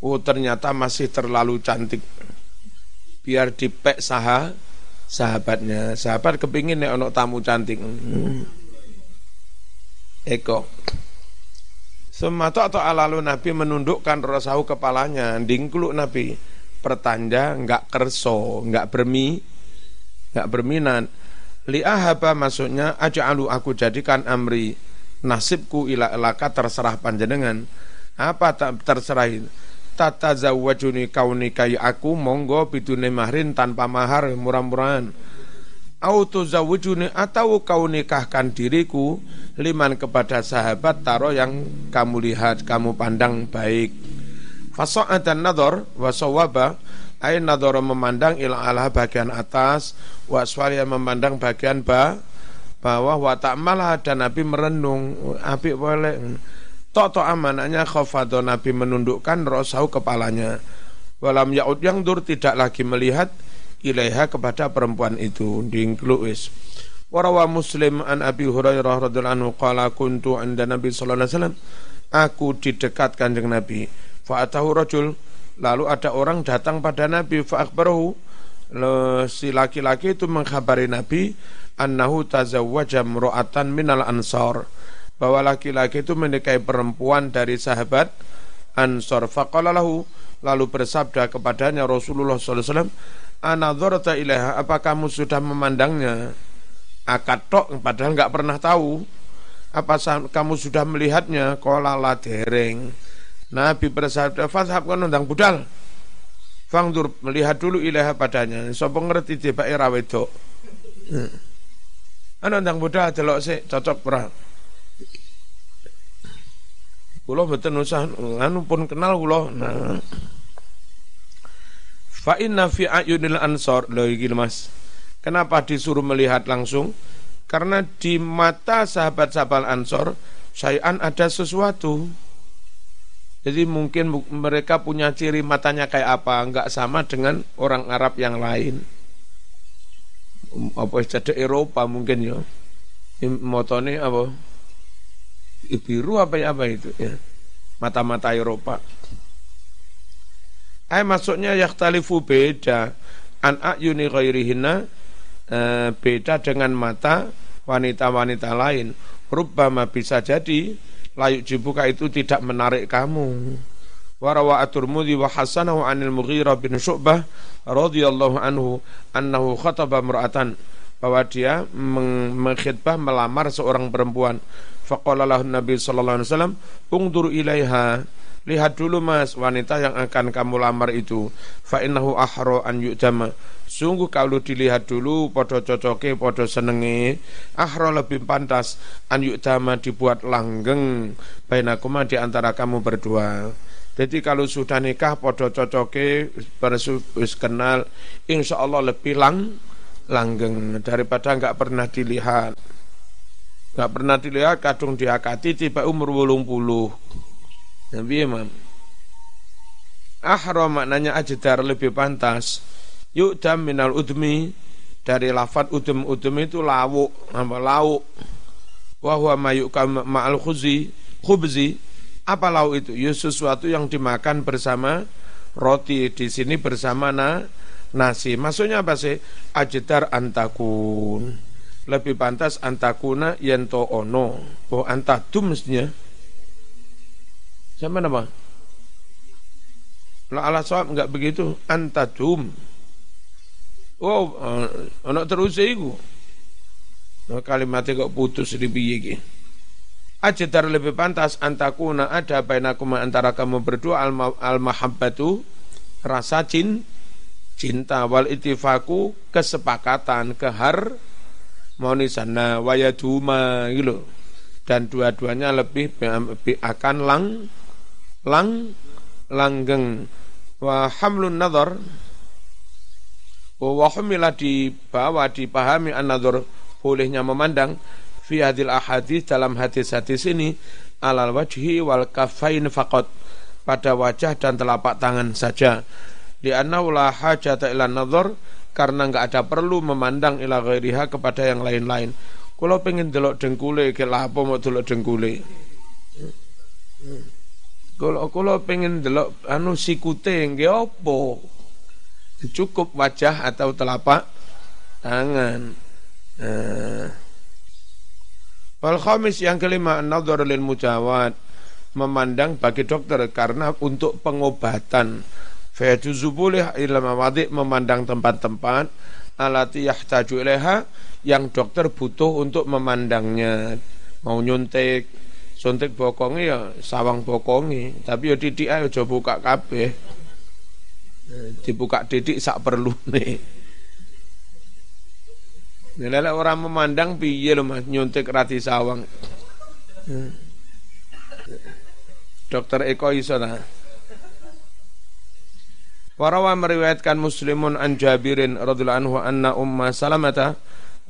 oh ternyata masih terlalu cantik biar dipek saha sahabatnya. Sahabat kepingin nek ono tamu cantik. Hmm. Eko. Semato atau alalu Nabi menundukkan rasahu kepalanya, dingkluk Nabi. Pertanda enggak kerso, enggak bermi, enggak berminat. Li'ahaba maksudnya aja'alu aku jadikan amri nasibku ila elaka terserah panjenengan. Apa tak terserah itu? tata zawajuni kau nikahi aku monggo bidune mahrin tanpa mahar murah-murahan auto zawajuni atau kau nikahkan diriku liman kepada sahabat taro yang kamu lihat kamu pandang baik dan nador wasawaba ay nador memandang ila ala bagian atas waswalia memandang bagian ba bawah wa ta'malah dan Nabi merenung api boleh Tok amanahnya khafadho Nabi menundukkan rosau kepalanya. Walam yaud yang dur tidak lagi melihat ilaiha kepada perempuan itu. Dingkluis. Warawa Muslim an Abi Hurairah radhiyallahu anhu qala kuntu anda Nabi sallallahu alaihi wasallam aku didekat kanjeng Nabi fa atahu rajul lalu ada orang datang pada Nabi fa akhbarahu si laki-laki itu mengkhabari Nabi annahu tazawwaja mra'atan minal ansar bahwa laki-laki itu menikahi perempuan dari sahabat Ansor. Faqala lalu bersabda kepadanya Rasulullah SAW, Anadhorta ilaiha, apa kamu sudah memandangnya? Akad tok, padahal nggak pernah tahu. Apa kamu sudah melihatnya? Kola la dereng. Nabi bersabda, Fashab kan undang budal. Fangdur melihat dulu ilaha padanya. Sopo ngerti tiba era wedok. Anu undang budal delok sih cocok perang. Kula mboten usah anu pun kenal kula. Nah. Fa inna fi ayunil ansor lho iki Mas. Kenapa disuruh melihat langsung? Karena di mata sahabat-sahabat Ansor sayan ada sesuatu. Jadi mungkin mereka punya ciri matanya kayak apa, enggak sama dengan orang Arab yang lain. Apa jadi Eropa mungkin ya. Motone apa? biru apa ya itu ya mata-mata Eropa ay maksudnya yakhtalifu beda. An ayuni ghairihinna e, beda dengan mata wanita-wanita lain. Rubbama bisa jadi layuk jibuka itu tidak menarik kamu. Warawa at-Tirmidzi wa hasanahu anil Mughirah bin Syu'bah radhiyallahu anhu annahu khataba mar'atan bahwa dia mengkhidbah melamar seorang perempuan. Faqala Nabi sallallahu alaihi wasallam, "Ungdur ilaiha." Lihat dulu mas, wanita yang akan kamu lamar itu. Fa'innahu ahro an yu'jama. Sungguh kalau dilihat dulu, podo cocoke, podo senenge, ahro lebih pantas an yu'jama dibuat langgeng. Bainakuma di antara kamu berdua. Jadi kalau sudah nikah, podo cocoke, bersus kenal, insya Allah lebih lang, langgeng daripada nggak pernah dilihat. Nggak pernah dilihat, kadung diakati, tiba umur wulung puluh. Nabi Imam. Ahram maknanya ajdar lebih pantas. Yu'dam minal udmi dari lafat udum udum itu lawuk apa lauk. Wahwa mayukam ma'al khuzi khubzi apa lauk itu? Ya sesuatu yang dimakan bersama roti di sini bersama na, nasi. Maksudnya apa sih? Ajdar antakun. Lebih pantas antakuna yento ono. Oh antadum mestinya Siapa nama? Lah ala sawab enggak begitu. Antadum. Oh, uh, anak terus iku. Nah, kalimatnya kok putus di piye iki. Ajdar lebih pantas antakuna ada bainakum antara kamu berdua al, al mahabbatu rasa cin, cinta wal itifaku kesepakatan kehar monisana wayaduma gitu dan dua-duanya lebih akan lang lang langgeng. Wa hamlun nadhar. Wa humila dibawa dipahami an-nadhar bolehnya memandang fi hadil ahadis dalam hadis-hadis ini alal wajhi wal kafain faqat pada wajah dan telapak tangan saja. Di la hajata ila nadhar karena enggak ada perlu memandang ila ghairiha kepada yang lain-lain. Kalau pengen delok dengkule ke apa mau delok dengkule kalau kalau pengen delok anu sikute nggih apa? Cukup wajah atau telapak tangan. Nah. Wal khamis yang kelima an-nadhar lil mujawad memandang bagi dokter karena untuk pengobatan fayajuzu boleh ila mawadi memandang tempat-tempat alati yahtaju ilaiha yang dokter butuh untuk memandangnya mau nyuntik suntik bokongi ya sawang bokongi tapi ya titik ayo coba buka kabeh. Dibuka titik sak perlu nih Nilai orang memandang piye lo mas? Nyuntik rati sawang. Dokter Eko iso ta. Warawa meriwayatkan Muslimun an Jabirin radhiyallahu anhu anna Umma Salamata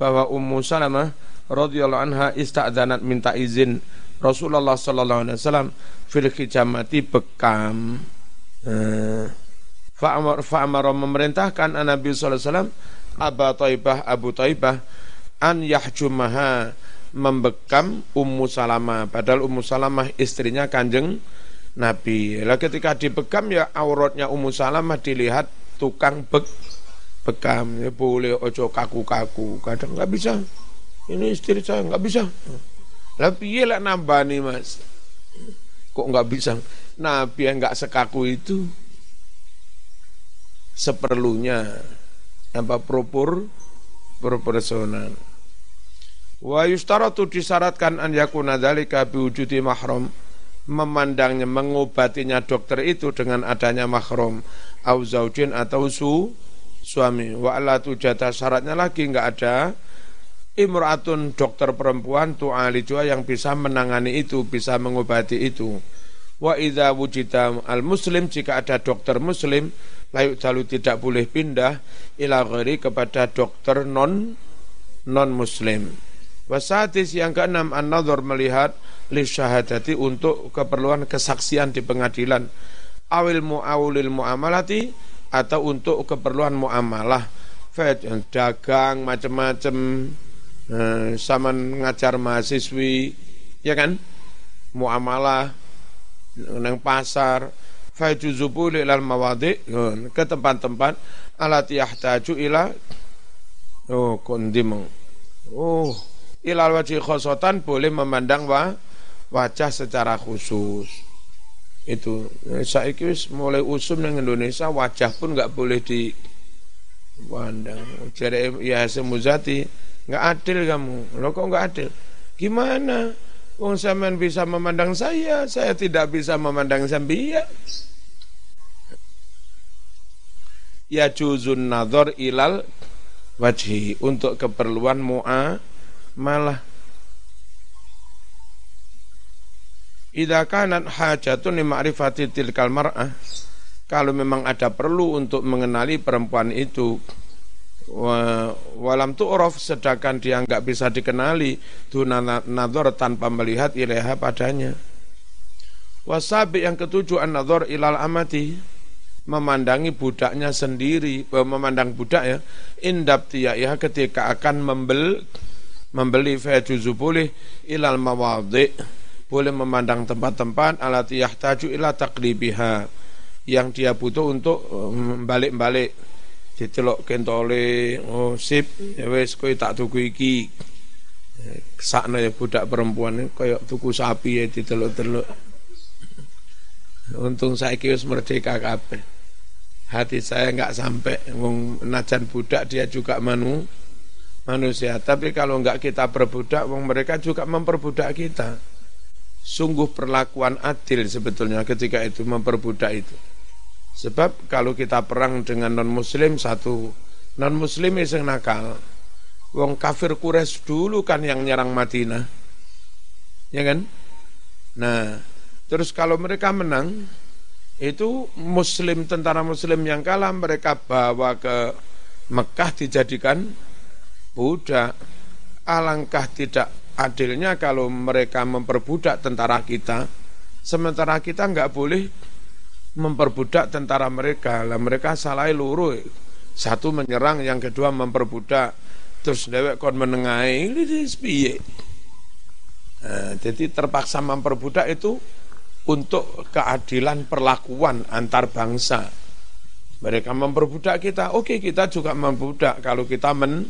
bahwa Ummu Salamah radhiyallahu anha ista'dzanat minta izin Rasulullah sallallahu alaihi wasallam fil hijamati bekam. Eh, fa'amar fa'amar memerintahkan Nabi sallallahu alaihi wasallam Abu Taibah Abu Taibah an yahjumaha membekam Ummu Salamah. Padahal Ummu Salamah istrinya Kanjeng Nabi. Lah ketika dibekam ya auratnya Ummu Salamah dilihat tukang bek bekam. Ya boleh ojo kaku-kaku. Kadang nggak bisa. Ini istri saya nggak bisa lah piye lah nih Mas? Kok nggak bisa? Nabi yang nggak sekaku itu seperlunya apa propor proporsional. Wa yustaratu disyaratkan an yakuna dzalika biwujudi mahram memandangnya mengobatinya dokter itu dengan adanya mahram au zaujin atau su suami wa ala tujata syaratnya lagi enggak ada imra'atun dokter perempuan tu'alijua yang bisa menangani itu, bisa mengobati itu. Wa idza wujida al muslim jika ada dokter muslim layu jalu tidak boleh pindah ila ghairi kepada dokter non non muslim. Wasatis yang keenam an melihat li syahadati untuk keperluan kesaksian di pengadilan awil muawulil muamalati atau untuk keperluan muamalah dagang macam-macam eh, sama ngajar mahasiswi ya kan? Muamalah nang pasar fajuzubu ilal mawadi ke tempat-tempat alat yahtaju ila oh kondim oh ilal wajhi khosotan boleh memandang wa, wajah secara khusus. Itu saya wis mulai usum di Indonesia wajah pun nggak boleh dipandang jadi ya semuzati nggak adil kamu. Lo kok nggak adil? Gimana? Wong sampean bisa memandang saya, saya tidak bisa memandang sambiya. Ya juzun nadhar ilal wajhi. Untuk keperluan mu'a malah Idza kanat hajatun li ma'rifati tilkal mar'ah. Kalau memang ada perlu untuk mengenali perempuan itu walam tu'raf sedangkan dia enggak bisa dikenali duna nadhar tanpa melihat ilaha padanya. Wasabi yang ketujuh an nadhar ilal amati memandangi budaknya sendiri eh, memandang budak ya indab ya ketika akan membel membeli fajuzu boleh ilal mawadhi boleh memandang tempat-tempat alati yahtaju ila taqlibiha yang dia butuh untuk eh, balik-balik dicelok kentole oh sip ya wis kowe tak tuku iki. Sakno ya budak perempuan kaya tuku sapi ya diteluk-teluk untung saya wis merdeka kabeh. Hati saya nggak sampai wong najan budak dia juga manu manusia. Tapi kalau nggak kita perbudak wong mereka juga memperbudak kita. Sungguh perlakuan adil sebetulnya ketika itu memperbudak itu Sebab kalau kita perang dengan non muslim satu non muslim yang nakal. Wong kafir Quraisy dulu kan yang nyerang Madinah. Ya kan? Nah, terus kalau mereka menang itu muslim tentara muslim yang kalah mereka bawa ke Mekah dijadikan budak. Alangkah tidak adilnya kalau mereka memperbudak tentara kita, sementara kita nggak boleh memperbudak tentara mereka. Lah mereka salah luru. Satu menyerang, yang kedua memperbudak. Terus dewek kon menengahi, ini piye. Nah, jadi terpaksa memperbudak itu untuk keadilan perlakuan antar bangsa. Mereka memperbudak kita, oke kita juga memperbudak kalau kita men,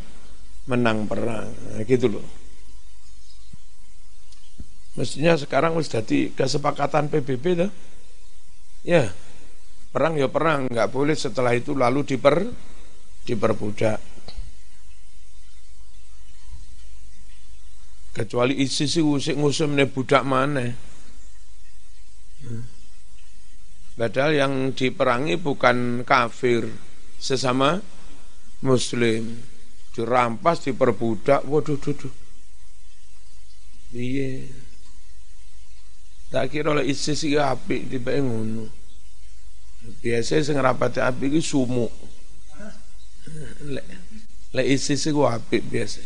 menang perang. Nah, gitu loh. Mestinya sekarang sudah jadi kesepakatan PBB tuh. Ya, perang ya perang, nggak boleh setelah itu lalu diper diperbudak. Kecuali isi sih usik ngusum nih budak mana. Padahal yang diperangi bukan kafir, sesama muslim. Dirampas, diperbudak, waduh, waduh. Iya. Tak kira oleh isi sih api tiba ngono. Biasa sing rapati api iki sumuk. Lek lek isi sih api biasa.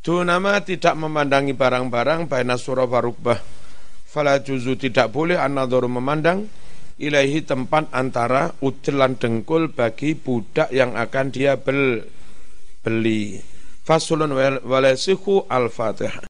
Tu nama tidak memandangi barang-barang baina surah warukbah. Fala juzu tidak boleh anadharu memandang ilahi tempat antara udelan dengkul bagi budak yang akan dia bel, beli. Fasulun walasihu al-fatihah.